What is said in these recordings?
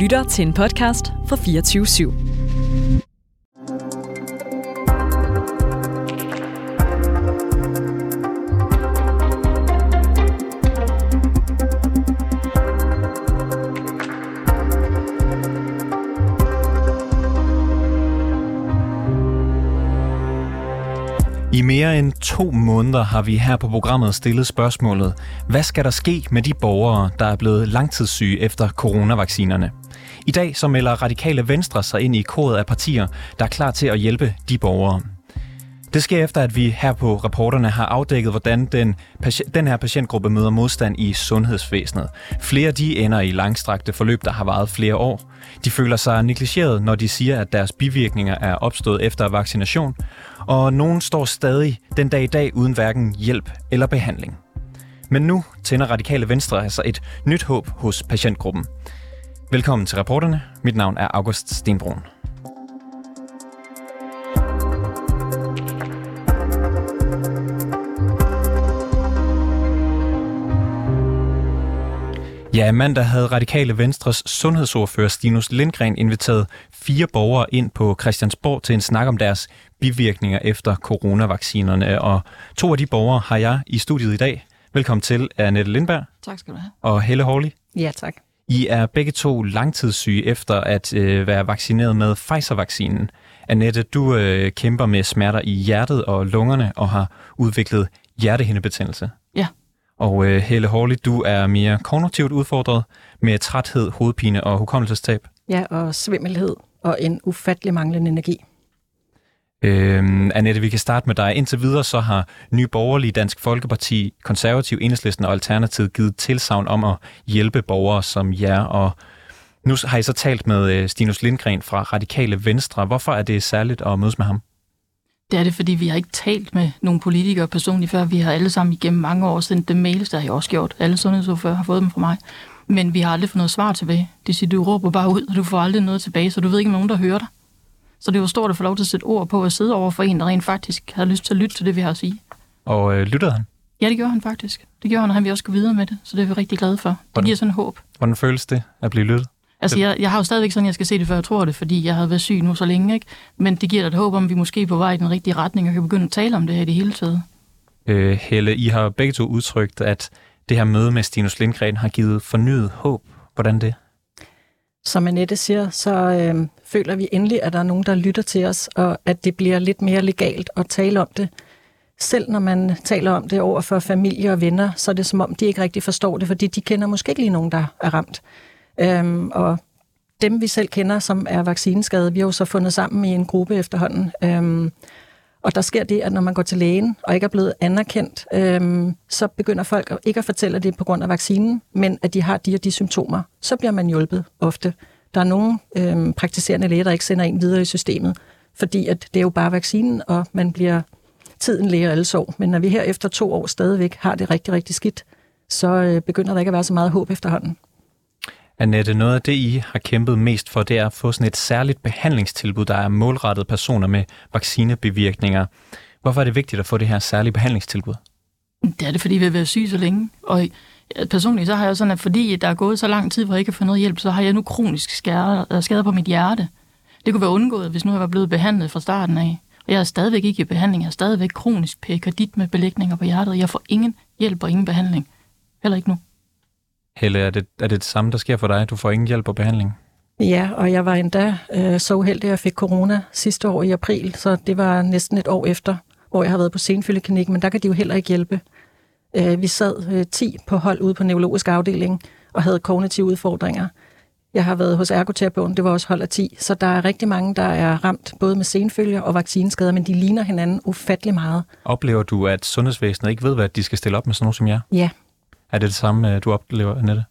lytter til en podcast fra 24 /7. I mere end to måneder har vi her på programmet stillet spørgsmålet, hvad skal der ske med de borgere, der er blevet langtidssyge efter coronavaccinerne? I dag så melder Radikale Venstre sig ind i koret af partier, der er klar til at hjælpe de borgere. Det sker efter, at vi her på reporterne har afdækket, hvordan den, den her patientgruppe møder modstand i sundhedsvæsenet. Flere de ender i langstrakte forløb, der har varet flere år. De føler sig negligeret, når de siger, at deres bivirkninger er opstået efter vaccination. Og nogen står stadig den dag i dag uden hverken hjælp eller behandling. Men nu tænder Radikale Venstre altså et nyt håb hos patientgruppen. Velkommen til reporterne. Mit navn er August Stenbrun. Ja, mandag havde Radikale Venstres sundhedsordfører Stinus Lindgren inviteret fire borgere ind på Christiansborg til en snak om deres bivirkninger efter coronavaccinerne. Og to af de borgere har jeg i studiet i dag. Velkommen til, Annette Lindberg. Tak skal du have. Og Helle Horley. Ja, tak. I er begge to langtidssyge efter at øh, være vaccineret med Pfizer-vaccinen. Annette, du øh, kæmper med smerter i hjertet og lungerne og har udviklet hjertehindebetændelse. Ja. Og øh, Helle Horley, du er mere kognitivt udfordret med træthed, hovedpine og hukommelsestab. Ja, og svimmelhed og en ufattelig manglende energi. Øhm, Annette, vi kan starte med dig. Indtil videre så har Nye Borgerlige, Dansk Folkeparti, Konservativ, Enhedslisten og Alternativet givet tilsavn om at hjælpe borgere som jer. Og nu har I så talt med øh, Stinus Lindgren fra Radikale Venstre. Hvorfor er det særligt at mødes med ham? Det er det, fordi vi har ikke talt med nogle politikere personligt før. Vi har alle sammen igennem mange år sendt dem mails, der har jeg også gjort. Alle sundhedsordfører har fået dem fra mig. Men vi har aldrig fået noget svar tilbage. Det siger, du råber bare ud, og du får aldrig noget tilbage, så du ved ikke, om nogen, der hører dig. Så det jo stort at få lov til at sætte ord på at sidde over for en, der rent faktisk har lyst til at lytte til det, vi har at sige. Og øh, lyttede han? Ja, det gjorde han faktisk. Det gjorde han, og han vil også gå videre med det, så det er vi rigtig glade for. Det Hvordan? giver sådan håb. Hvordan føles det at blive lyttet? Altså, jeg, jeg har jo stadigvæk sådan, jeg skal se det, før jeg tror det, fordi jeg har været syg nu så længe, ikke? Men det giver dig et håb om, at vi måske er på vej i den rigtige retning, og kan begynde at tale om det her i det hele taget. Øh, Helle, I har begge to udtrykt, at det her møde med Stinus Lindgren har givet fornyet håb. Hvordan det? Som Annette siger, så øh, føler vi endelig, at der er nogen, der lytter til os, og at det bliver lidt mere legalt at tale om det. Selv når man taler om det over for familie og venner, så er det som om, de ikke rigtig forstår det, fordi de kender måske ikke lige nogen, der er ramt. Øhm, og dem, vi selv kender, som er vaccineskadede, vi har jo så fundet sammen i en gruppe efterhånden. Øhm, og der sker det, at når man går til lægen og ikke er blevet anerkendt, øhm, så begynder folk ikke at fortælle, at det er på grund af vaccinen, men at de har de og de symptomer. Så bliver man hjulpet ofte. Der er nogle øhm, praktiserende læger, der ikke sender en videre i systemet, fordi at det er jo bare vaccinen, og man bliver tiden læger alle sår. Men når vi her efter to år stadigvæk har det rigtig, rigtig skidt, så øh, begynder der ikke at være så meget håb efterhånden. Annette, noget af det, I har kæmpet mest for, det er at få sådan et særligt behandlingstilbud, der er målrettet personer med vaccinebivirkninger. Hvorfor er det vigtigt at få det her særlige behandlingstilbud? Det er det, fordi vi har været syge så længe. Og personligt så har jeg sådan, at fordi der er gået så lang tid, hvor jeg ikke har fået noget hjælp, så har jeg nu kronisk skader, øh, skader på mit hjerte. Det kunne være undgået, hvis nu jeg var blevet behandlet fra starten af. Og jeg er stadigvæk ikke i behandling. Jeg er stadigvæk kronisk perikardit med belægninger på hjertet. Jeg får ingen hjælp og ingen behandling. Heller ikke nu. Helle, er det, er det det samme, der sker for dig? Du får ingen hjælp og behandling? Ja, og jeg var endda øh, så uheldig, at jeg fik corona sidste år i april, så det var næsten et år efter, hvor jeg har været på senfølgeklinik, men der kan de jo heller ikke hjælpe. Øh, vi sad øh, 10 på hold ude på neurologisk afdeling og havde kognitive udfordringer. Jeg har været hos ergoterapeuten, det var også hold af 10, så der er rigtig mange, der er ramt både med senfølger og vaccineskader, men de ligner hinanden ufattelig meget. Oplever du, at sundhedsvæsenet ikke ved, hvad de skal stille op med sådan nogen som jer? Ja. Er det det samme, du oplever, Annette?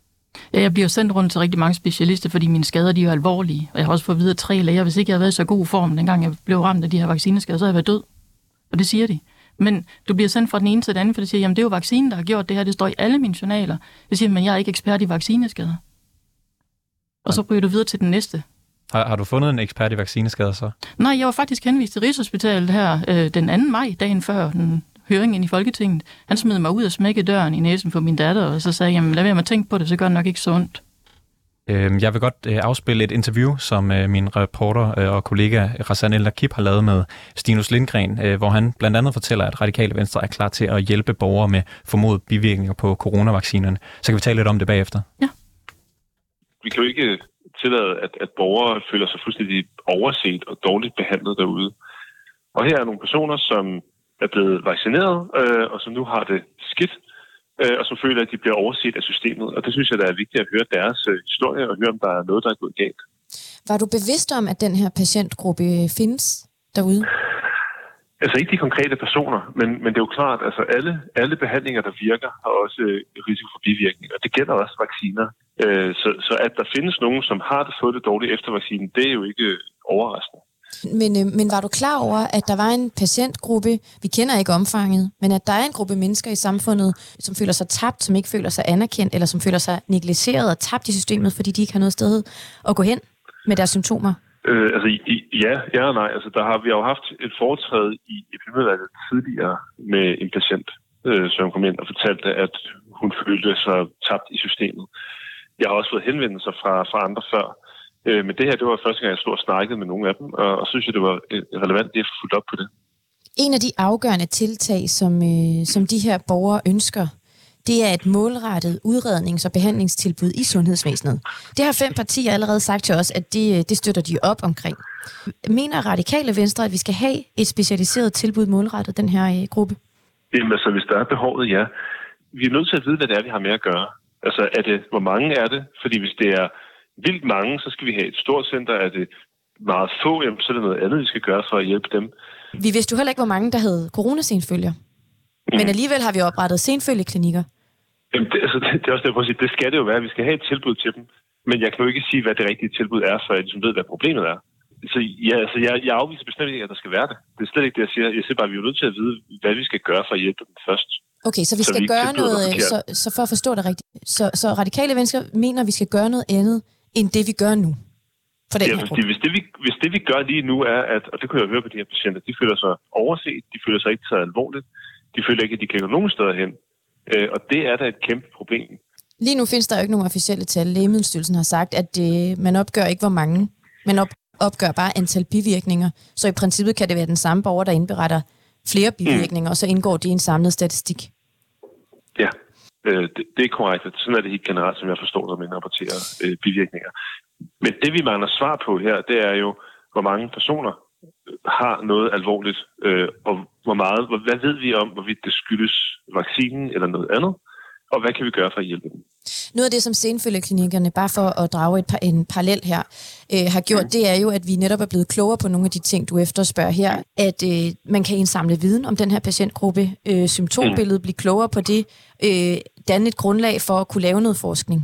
Ja, jeg bliver sendt rundt til rigtig mange specialister, fordi mine skader de er alvorlige. Og jeg har også fået videre tre læger, hvis ikke jeg havde været i så god form, dengang jeg blev ramt af de her vaccineskader, så havde jeg været død. Og det siger de. Men du bliver sendt fra den ene til den anden, for det siger, jamen det er jo vaccinen, der har gjort det her. Det står i alle mine journaler. Det siger, men jeg er ikke ekspert i vaccineskader. Og så ryger du videre til den næste. Har, har du fundet en ekspert i vaccineskader så? Nej, jeg var faktisk henvist til Rigshospitalet her øh, den 2. maj, dagen før den høring ind i Folketinget. Han smed mig ud og smækkede døren i næsen på min datter, og så sagde jeg, jamen lad være med at tænke på det, så gør det nok ikke så ondt. Øhm, jeg vil godt øh, afspille et interview, som øh, min reporter øh, og kollega Rassan El Kip har lavet med Stinus Lindgren, hvor han blandt andet fortæller, at Radikale Venstre er klar til at hjælpe borgere med formodet bivirkninger på coronavaccinerne. Så kan vi tale lidt om det bagefter. Ja. Vi kan jo ikke tillade, at, at borgere føler sig fuldstændig overset og dårligt behandlet derude. Og her er nogle personer, som er blevet vaccineret, øh, og som nu har det skidt, øh, og som føler, at de bliver overset af systemet. Og det synes jeg, der er vigtigt at høre deres øh, historie og høre, om der er noget, der er gået galt. Var du bevidst om, at den her patientgruppe findes derude? Altså ikke de konkrete personer, men, men det er jo klart, altså alle, alle behandlinger, der virker, har også øh, risiko for bivirkninger. Det gælder også vacciner. Øh, så, så at der findes nogen, som har det fået det dårligt efter vaccinen, det er jo ikke overraskende. Men, øh, men var du klar over, at der var en patientgruppe, vi kender ikke omfanget, men at der er en gruppe mennesker i samfundet, som føler sig tabt, som ikke føler sig anerkendt, eller som føler sig negligeret og tabt i systemet, fordi de ikke har noget sted at gå hen med deres symptomer? Øh, altså ja, ja og nej. Altså, der har vi jo haft et foretræde i epidemiudvalget tidligere med en patient, øh, som kom ind og fortalte, at hun følte sig tabt i systemet. Jeg har også fået henvendelser fra, fra andre før, Øh, men det her, det var første gang, jeg stod og snakkede med nogle af dem, og, og synes jeg, det var øh, relevant at få fuldt op på det. En af de afgørende tiltag, som, øh, som de her borgere ønsker, det er et målrettet udrednings- og behandlingstilbud i sundhedsvæsenet. Det har fem partier allerede sagt til os, at det, det støtter de op omkring. Mener radikale venstre, at vi skal have et specialiseret tilbud målrettet den her øh, gruppe? Jamen altså, hvis der er behovet, ja. Vi er nødt til at vide, hvad det er, vi har med at gøre. Altså, er det, hvor mange er det? Fordi hvis det er vildt mange, så skal vi have et stort center. Er det meget få, jamen, så er det noget andet, vi skal gøre for at hjælpe dem. Vi vidste jo heller ikke, hvor mange, der havde coronasenfølger. Mm. Men alligevel har vi oprettet senfølgeklinikker. Jamen, det, altså, det, det er også derfor, at sige, det skal det jo være. Vi skal have et tilbud til dem. Men jeg kan jo ikke sige, hvad det rigtige tilbud er, for jeg ligesom ved, hvad problemet er. Så ja, altså, jeg, jeg afviser bestemt ikke, at der skal være det. Det er slet ikke det, jeg siger. Jeg siger bare, at vi er nødt til at vide, hvad vi skal gøre for at hjælpe dem først. Okay, så vi skal så vi gøre noget, så, så for at forstå det rigtigt. Så, så radikale mennesker mener, at vi skal gøre noget andet end det, vi gør nu? For den ja, her fordi hvis det, vi, hvis det, vi gør lige nu, er, at, og det kunne jeg høre på de her patienter, de føler sig overset, de føler sig ikke taget alvorligt, de føler ikke, at de kan gå nogen steder hen. Øh, og det er da et kæmpe problem. Lige nu findes der jo ikke nogen officielle tal. Lægemiddelstyrelsen har sagt, at det, man opgør ikke, hvor mange. Man op, opgør bare antal bivirkninger. Så i princippet kan det være den samme borger, der indberetter flere bivirkninger, mm. og så indgår det i en samlet statistik. Øh, det, det er korrekt. Sådan er det helt generelt, som jeg forstår, når man rapporterer øh, bivirkninger. Men det, vi mangler svar på her, det er jo, hvor mange personer har noget alvorligt, øh, og hvor meget, hvad ved vi om, hvorvidt det skyldes vaccinen eller noget andet, og hvad kan vi gøre for at hjælpe dem? Noget af det, som senfølgeklinikkerne, bare for at drage et par, en parallel her, øh, har gjort, det er jo, at vi netop er blevet klogere på nogle af de ting, du efterspørger her. At øh, man kan indsamle viden om den her patientgruppe, øh, symptombilledet, mm. blive klogere på det, øh, danne et grundlag for at kunne lave noget forskning.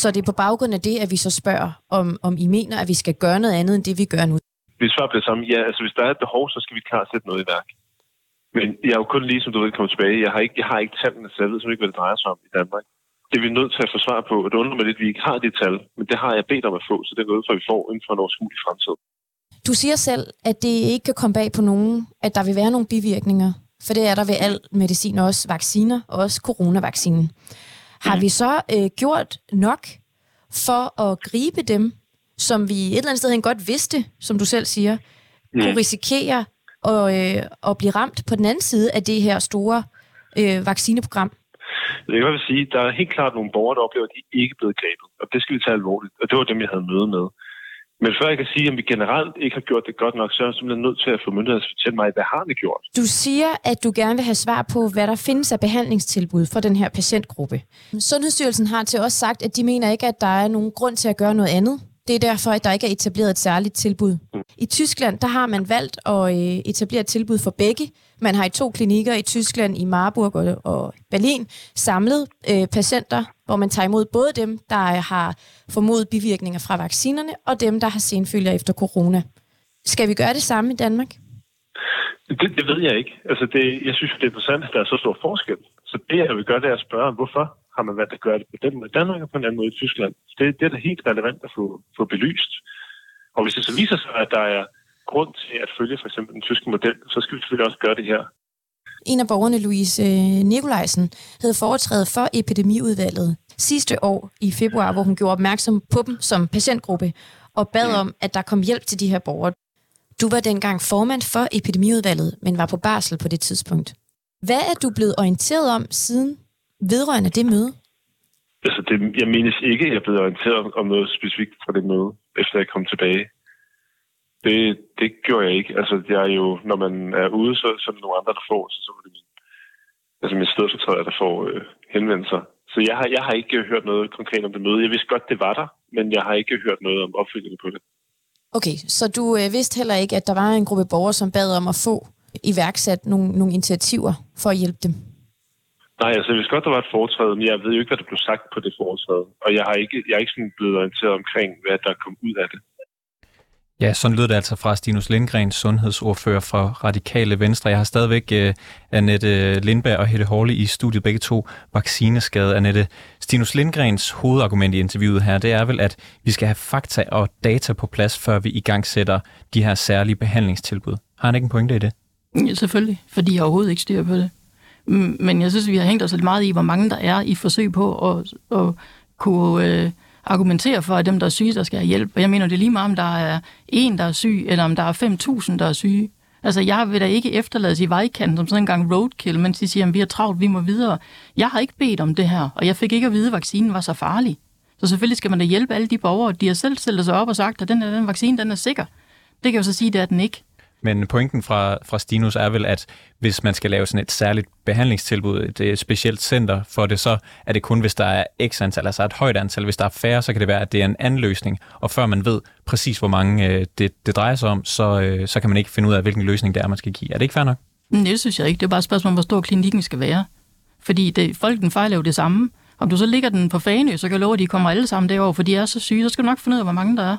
Så det er på baggrund af det, at vi så spørger, om, om I mener, at vi skal gøre noget andet, end det vi gør nu. Hvis svaret bliver samme, ja, altså hvis der er et behov, så skal vi klart sætte noget i værk. Men jeg er jo kun lige, som du ved, kommet tilbage. Jeg har ikke, jeg har ikke tallene, så jeg ved ikke, hvad det drejer sig om i Danmark. Det er vi nødt til at få svar på, og det undrer mig lidt, at vi ikke har de tal, men det har jeg bedt om at få, så det er noget, for vi får inden for en overskuelig fremtid. Du siger selv, at det ikke kan komme bag på nogen, at der vil være nogle bivirkninger, for det er der ved al medicin, også vacciner, og også coronavaccinen. Har mm. vi så øh, gjort nok for at gribe dem, som vi et eller andet sted godt vidste, som du selv siger, mm. kunne risikere og, øh, og blive ramt på den anden side af det her store øh, vaccineprogram? Jeg vil sige, der er helt klart nogle borgere, der oplever, at de ikke er blevet grebet. Og det skal vi tage alvorligt. Og det var dem, jeg havde møde med. Men før jeg kan sige, at vi generelt ikke har gjort det godt nok, så er jeg simpelthen nødt til at få myndigheder at fortælle mig, hvad har vi gjort? Du siger, at du gerne vil have svar på, hvad der findes af behandlingstilbud for den her patientgruppe. Sundhedsstyrelsen har til os sagt, at de mener ikke, at der er nogen grund til at gøre noget andet. Det er derfor, at der ikke er etableret et særligt tilbud. I Tyskland, der har man valgt at øh, etablere et tilbud for begge. Man har i to klinikker i Tyskland, i Marburg og, og Berlin, samlet øh, patienter, hvor man tager imod både dem, der har formodet bivirkninger fra vaccinerne, og dem, der har senfølger efter corona. Skal vi gøre det samme i Danmark? Det, det ved jeg ikke. Altså det, jeg synes, det er interessant, at der er så stor forskel. Så det, jeg vil gøre, det er at spørge, hvorfor har man valgt at gøre det på den måde i Danmark og på en anden måde i Tyskland. Det, det er da helt relevant at få, få belyst. Og hvis det så viser sig, at der er grund til at følge for eksempel den tyske model, så skal vi selvfølgelig også gøre det her. En af borgerne, Louise øh, Nikolajsen, havde foretrædet for epidemiudvalget. sidste år i februar, hvor hun gjorde opmærksom på dem som patientgruppe og bad om, at der kom hjælp til de her borgere. Du var dengang formand for epidemiudvalget, men var på barsel på det tidspunkt. Hvad er du blevet orienteret om siden vedrørende det møde? Altså, det, jeg menes ikke, at jeg er blevet orienteret om noget specifikt fra det møde, efter jeg kom tilbage. Det, det gjorde jeg ikke. Altså, jeg er jo, når man er ude, så, så er der nogle andre, der får, så, så er det min, altså min stedfortræder, der får øh, henvendelser. Så jeg har, jeg har ikke hørt noget konkret om det møde. Jeg vidste godt, det var der, men jeg har ikke hørt noget om opfølgningen på det. Okay, så du øh, vidste heller ikke, at der var en gruppe borgere, som bad om at få iværksat nogle, nogle initiativer for at hjælpe dem? Nej, altså jeg vidste godt, der var et foretræde, men jeg ved jo ikke, hvad der blev sagt på det foretræde. Og jeg har ikke, jeg er ikke sådan blevet orienteret omkring, hvad der kom ud af det. Ja, sådan lød det altså fra Stinus Lindgren, sundhedsordfører for Radikale Venstre. Jeg har stadigvæk uh, Annette øh, Lindberg og Hette Horle i studiet, begge to vaccineskade. Annette, Stinus Lindgrens hovedargument i interviewet her, det er vel, at vi skal have fakta og data på plads, før vi i gang sætter de her særlige behandlingstilbud. Har han ikke en pointe i det? Ja, selvfølgelig, fordi jeg overhovedet ikke styrer på det. Mm, men jeg synes, vi har hængt os lidt meget i, hvor mange der er i forsøg på at, at kunne øh, argumentere for, at dem, der er syge, der skal have hjælp. Og jeg mener, det er lige meget, om der er en, der er syg, eller om der er 5.000, der er syge. Altså, jeg vil da ikke efterlades i vejkanten som sådan en gang roadkill, mens de siger, at vi er travlt, vi må videre. Jeg har ikke bedt om det her, og jeg fik ikke at vide, at vaccinen var så farlig. Så selvfølgelig skal man da hjælpe alle de borgere, de har selv stillet sig op og sagt, at den, her, den vaccine, den er sikker. Det kan jo så sige, det er den ikke. Men pointen fra, fra Stinus er vel, at hvis man skal lave sådan et særligt behandlingstilbud, et, et specielt center for det, så er det kun, hvis der er x antal, altså et højt antal. Hvis der er færre, så kan det være, at det er en anden løsning. Og før man ved præcis, hvor mange øh, det, det drejer sig om, så, øh, så kan man ikke finde ud af, hvilken løsning det er, man skal give. Er det ikke fair nok? Nej, det synes jeg ikke. Det er bare et spørgsmål om, hvor stor klinikken skal være. Fordi det, folk den fejler jo det samme. Om du så ligger den på Fanø, så kan jeg love, at de kommer alle sammen derover, for de er så syge. Så skal du nok finde ud af, hvor mange der er.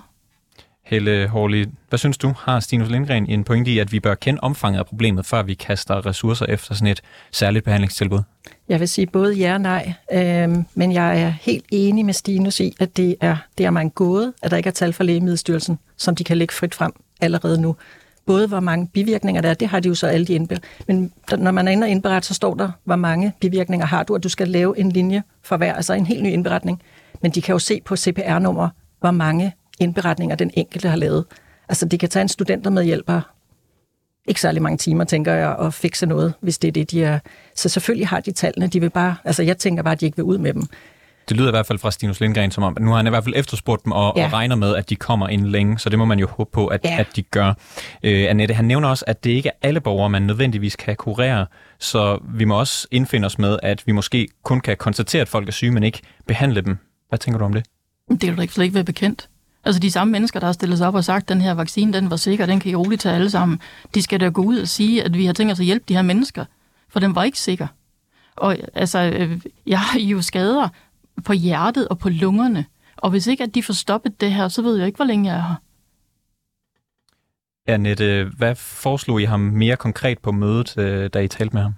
Helle Horley, hvad synes du? Har Stinus Lindgren en pointe i, at vi bør kende omfanget af problemet, før vi kaster ressourcer efter sådan et særligt behandlingstilbud? Jeg vil sige både ja og nej, øh, men jeg er helt enig med Stinus i, at det er, det er mig en gåde, at der ikke er tal fra Lægemiddelstyrelsen, som de kan lægge frit frem allerede nu. Både hvor mange bivirkninger der er, det har de jo så alle de indberet. Men når man er inde og indberette, så står der, hvor mange bivirkninger har du, og du skal lave en linje for hver, altså en helt ny indberetning. Men de kan jo se på CPR-nummer, hvor mange indberetninger, den enkelte har lavet. Altså, det kan tage en studenter med hjælper ikke særlig mange timer, tænker jeg, at fikse noget, hvis det er det, de er. Så selvfølgelig har de tallene, de vil bare, altså jeg tænker bare, at de ikke vil ud med dem. Det lyder i hvert fald fra Stinus Lindgren som om, at nu har han i hvert fald efterspurgt dem og, ja. og regner med, at de kommer ind længe, så det må man jo håbe på, at, ja. at de gør. Øh, Annette, han nævner også, at det ikke er alle borgere, man nødvendigvis kan kurere, så vi må også indfinde os med, at vi måske kun kan konstatere, at folk er syge, men ikke behandle dem. Hvad tænker du om det? Det vil da ikke ikke være bekendt. Altså de samme mennesker, der har stillet sig op og sagt, at den her vaccine, den var sikker, den kan I roligt tage alle sammen. De skal da gå ud og sige, at vi har tænkt os at hjælpe de her mennesker, for den var ikke sikker. Og altså, øh, jeg har jo skader på hjertet og på lungerne, og hvis ikke at de får stoppet det her, så ved jeg ikke, hvor længe jeg er her. Annette, hvad foreslog I ham mere konkret på mødet, øh, da I talte med ham?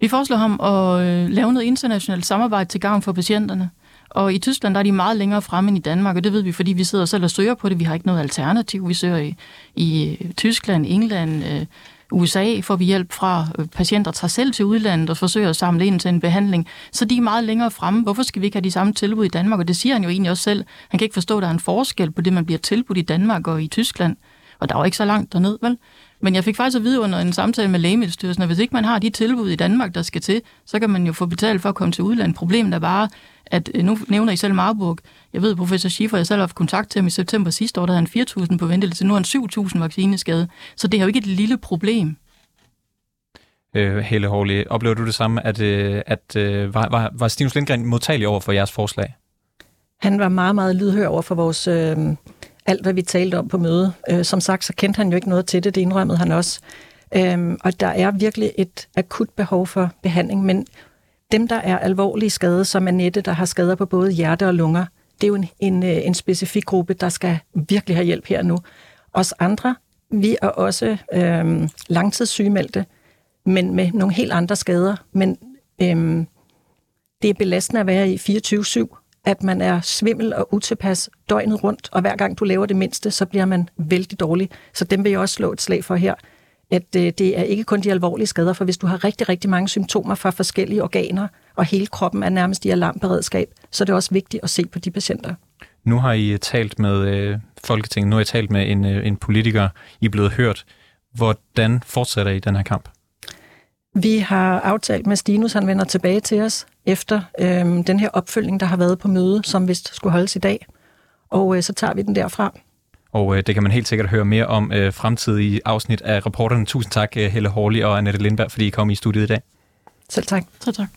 Vi foreslår ham at øh, lave noget internationalt samarbejde til gavn for patienterne. Og i Tyskland der er de meget længere fremme end i Danmark, og det ved vi, fordi vi sidder selv og søger på det. Vi har ikke noget alternativ. Vi søger i, i øh, Tyskland, England, øh, USA får vi hjælp fra øh, patienter, tager selv til udlandet og forsøger at samle ind til en behandling. Så de er meget længere fremme. Hvorfor skal vi ikke have de samme tilbud i Danmark? Og det siger han jo egentlig også selv. Han kan ikke forstå, at der er en forskel på det, man bliver tilbudt i Danmark og i Tyskland. Og der er jo ikke så langt derned, vel? Men jeg fik faktisk at vide under en samtale med Lægemiddelstyrelsen, at hvis ikke man har de tilbud i Danmark, der skal til, så kan man jo få betalt for at komme til udlandet. Problemet er bare, at øh, nu nævner I selv Marburg. Jeg ved, at professor Schiffer, jeg selv har haft kontakt til ham i september sidste år, der havde han 4.000 på venteliste. Nu har han 7.000 vaccineskade. Så det er jo ikke et lille problem. Øh, Helle Hårli, oplever du det samme, at, øh, at øh, var, var, var Stinus Lindgren modtagelig over for jeres forslag? Han var meget, meget lydhør over for vores, øh, alt, hvad vi talte om på mødet. Øh, som sagt, så kendte han jo ikke noget til det, det indrømmede han også. Øh, og der er virkelig et akut behov for behandling, men dem, der er alvorlige skade, som Annette, der har skader på både hjerte og lunger, det er jo en, en, øh, en specifik gruppe, der skal virkelig have hjælp her nu. Os andre, vi er også øh, langtidssygemeldte, men med nogle helt andre skader. Men øh, det er belastende at være i 24-7, at man er svimmel og utilpas døgnet rundt, og hver gang du laver det mindste, så bliver man vældig dårlig. Så dem vil jeg også slå et slag for her at øh, det er ikke kun de alvorlige skader, for hvis du har rigtig, rigtig mange symptomer fra forskellige organer og hele kroppen er nærmest i alarmberedskab, så er det også vigtigt at se på de patienter. Nu har I øh, talt med øh, Folketinget, nu har I talt med en, øh, en politiker, I er blevet hørt. Hvordan fortsætter I den her kamp? Vi har aftalt med Stinus, han vender tilbage til os efter øhm, den her opfølgning, der har været på møde, som vist skulle holdes i dag. Og øh, så tager vi den derfra. Og øh, det kan man helt sikkert høre mere om øh, fremtidige afsnit af rapporterne. Tusind tak, øh, Helle Horli og Annette Lindberg, fordi I kom i studiet i dag. Selv tak. Så tak.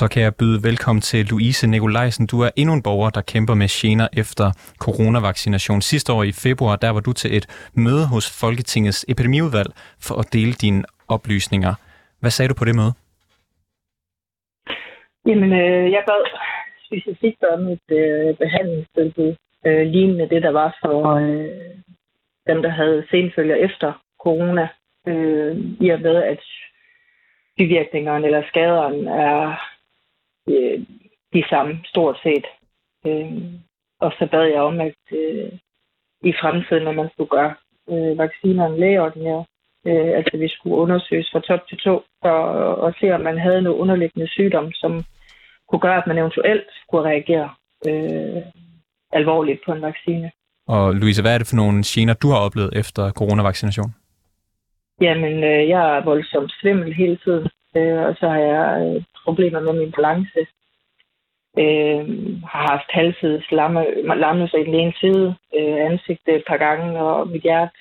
Så kan jeg byde velkommen til Louise Nikolajsen. Du er endnu en borger, der kæmper med gener efter coronavaccination. Sidste år i februar, der var du til et møde hos Folketingets epidemiudvalg for at dele dine oplysninger. Hvad sagde du på det møde? Jamen, øh, jeg bad specifikt om et øh, behandlingstilbud, øh, lignende det, der var for øh, dem, der havde senfølger efter corona. Øh, I og med, at bivirkningerne eller skaderne er øh, de samme, stort set. Øh, og så bad jeg om, at øh, i fremtiden, når man skulle gøre øh, vaccinerne lægeordinære, øh, altså vi skulle undersøges fra top til to, og, og se, om man havde noget underliggende sygdom, som kunne gøre, at man eventuelt kunne reagere øh, alvorligt på en vaccine. Og Louise, hvad er det for nogle gener, du har oplevet efter coronavaccination? Jamen, øh, jeg er voldsomt svimmel hele tiden, øh, og så har jeg øh, problemer med min balance. Øh, har haft halvsides lamme, lammelse i den ene side, øh, ansigtet et par gange, og mit hjerte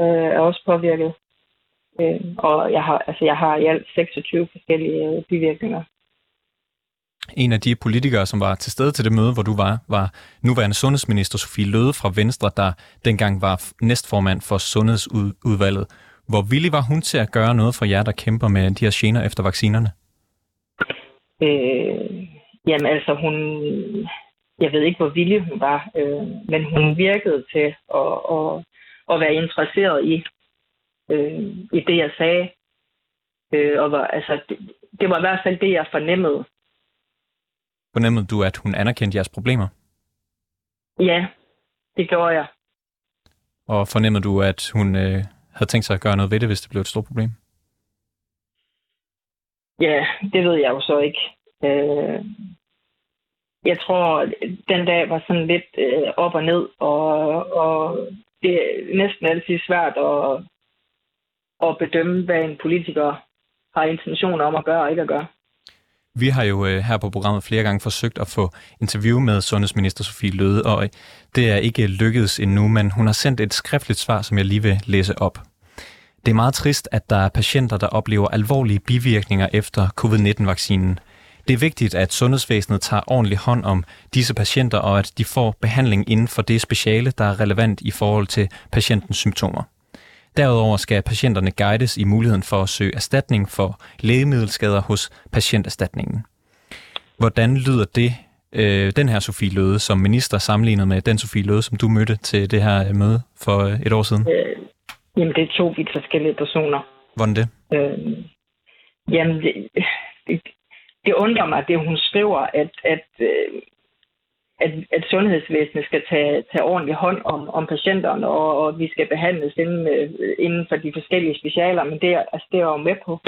øh, er også påvirket. Øh, og jeg har, altså, jeg har i alt 26 forskellige øh, bivirkninger. En af de politikere, som var til stede til det møde, hvor du var, var nuværende sundhedsminister Sofie Løde fra Venstre, der dengang var næstformand for Sundhedsudvalget. Hvor villig var hun til at gøre noget for jer, der kæmper med de her gener efter vaccinerne? Øh, jamen altså, hun... Jeg ved ikke, hvor villig hun var, øh, men hun virkede til at, at, at være interesseret i, øh, i det, jeg sagde. Øh, og var, altså, det, det var i hvert fald det, jeg fornemmede. Fornemmede du, at hun anerkendte jeres problemer? Ja, det gjorde jeg. Og fornemmede du, at hun øh, havde tænkt sig at gøre noget ved det, hvis det blev et stort problem? Ja, det ved jeg jo så ikke. Øh, jeg tror, den dag var sådan lidt øh, op og ned, og, og det er næsten altid svært at, at bedømme, hvad en politiker har intention om at gøre og ikke at gøre. Vi har jo øh, her på programmet flere gange forsøgt at få interview med sundhedsminister Sofie Løde, og det er ikke lykkedes endnu, men hun har sendt et skriftligt svar, som jeg lige vil læse op. Det er meget trist, at der er patienter, der oplever alvorlige bivirkninger efter covid-19-vaccinen. Det er vigtigt, at sundhedsvæsenet tager ordentlig hånd om disse patienter, og at de får behandling inden for det speciale, der er relevant i forhold til patientens symptomer. Derudover skal patienterne guides i muligheden for at søge erstatning for lægemiddelskader hos patienterstatningen. Hvordan lyder det, øh, den her Sofie Løde, som minister sammenlignet med den Sofie Løde, som du mødte til det her møde for øh, et år siden? Øh, jamen, det er to vidt forskellige personer. Hvordan det? Øh, jamen, det, det, det undrer mig, det hun skriver, at, at, øh, at, at sundhedsvæsenet skal tage, tage ordentlig hånd om, om patienterne, og, og vi skal behandles inden, øh, inden for de forskellige specialer, men det, altså, det er jeg jo med på.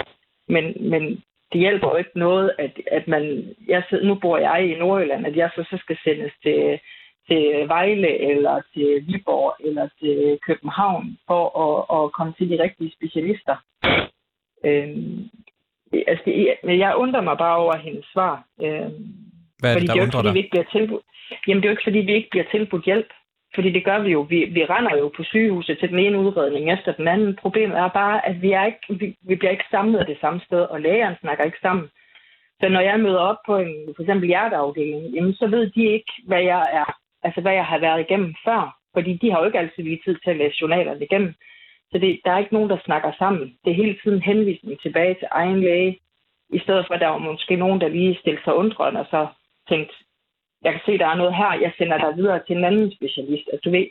Men, men det hjælper jo ikke noget, at, at man, jeg, nu bor jeg i Nordjylland, at jeg så, så skal sendes til, til Vejle, eller til Viborg, eller til København, for at, at komme til de rigtige specialister. Øhm, altså, det, jeg undrer mig bare over hendes svar. Øhm, Hvad er det, fordi der det er jo ikke, undrer fordi dig? vi ikke bliver tilbudt. Jamen, det er jo ikke, fordi vi ikke bliver tilbudt hjælp. Fordi det gør vi jo. Vi, vi render jo på sygehuset til den ene udredning efter den anden. Problemet er bare, at vi, er ikke, vi, vi bliver ikke samlet det samme sted, og lægerne snakker ikke sammen. Så når jeg møder op på en for eksempel hjerteafdeling, jamen, så ved de ikke, hvad jeg er, altså hvad jeg har været igennem før. Fordi de har jo ikke altid lige tid til at læse journalerne igennem. Så det, der er ikke nogen, der snakker sammen. Det er hele tiden henvisning tilbage til egen læge, i stedet for, at der var måske nogen, der lige stillede sig undrende og så tænkte, jeg kan se, der er noget her, jeg sender dig videre til en anden specialist, at du ved.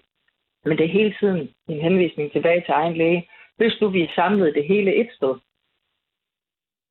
Men det er hele tiden en henvisning tilbage til egen læge. Hvis du vi samlede det hele et sted,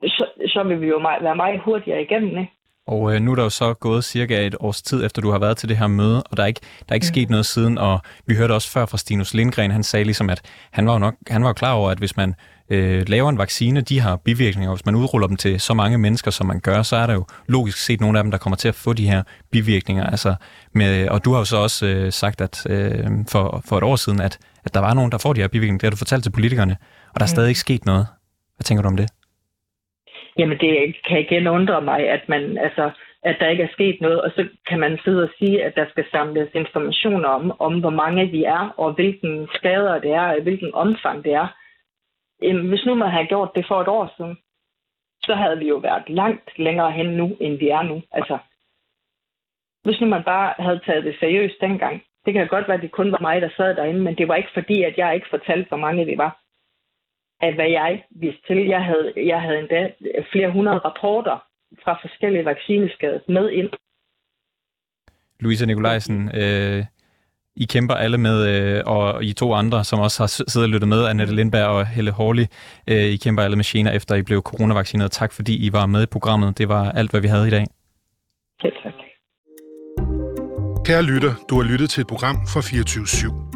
så, så vil vi jo meget, være meget hurtigere igennem, ikke? Og øh, nu er der jo så gået cirka et års tid, efter du har været til det her møde, og der er ikke, der er ikke sket noget siden, og vi hørte også før fra Stinus Lindgren, han sagde ligesom, at han var jo nok han var jo klar over, at hvis man øh, laver en vaccine, de har bivirkninger, og hvis man udruller dem til så mange mennesker, som man gør, så er der jo logisk set nogle af dem, der kommer til at få de her bivirkninger. Altså med, og du har jo så også øh, sagt, at øh, for, for et år siden, at, at der var nogen, der får de her bivirkninger. Det har du fortalt til politikerne, og der er stadig ikke sket noget. Hvad tænker du om det? Jamen, det kan igen undre mig, at man, altså, at der ikke er sket noget, og så kan man sidde og sige, at der skal samles informationer om, om hvor mange vi er, og hvilken skader det er, og hvilken omfang det er. Hvis nu man havde gjort det for et år siden, så havde vi jo været langt længere hen nu, end vi er nu. Altså, hvis nu man bare havde taget det seriøst dengang. Det kan godt være, at det kun var mig, der sad derinde, men det var ikke fordi, at jeg ikke fortalte, hvor mange vi var af hvad jeg vidste til. Jeg havde, jeg havde endda flere hundrede rapporter fra forskellige vaccineskader med ind. Louise Nikolajsen, øh, I kæmper alle med, øh, og I to andre, som også har siddet og lyttet med, Annette Lindberg og Helle Horley, øh, I kæmper alle med gener, efter I blev coronavaccineret. Tak fordi I var med i programmet. Det var alt, hvad vi havde i dag. Ja, tak. Kære lytter, du har lyttet til et program fra 24 /7.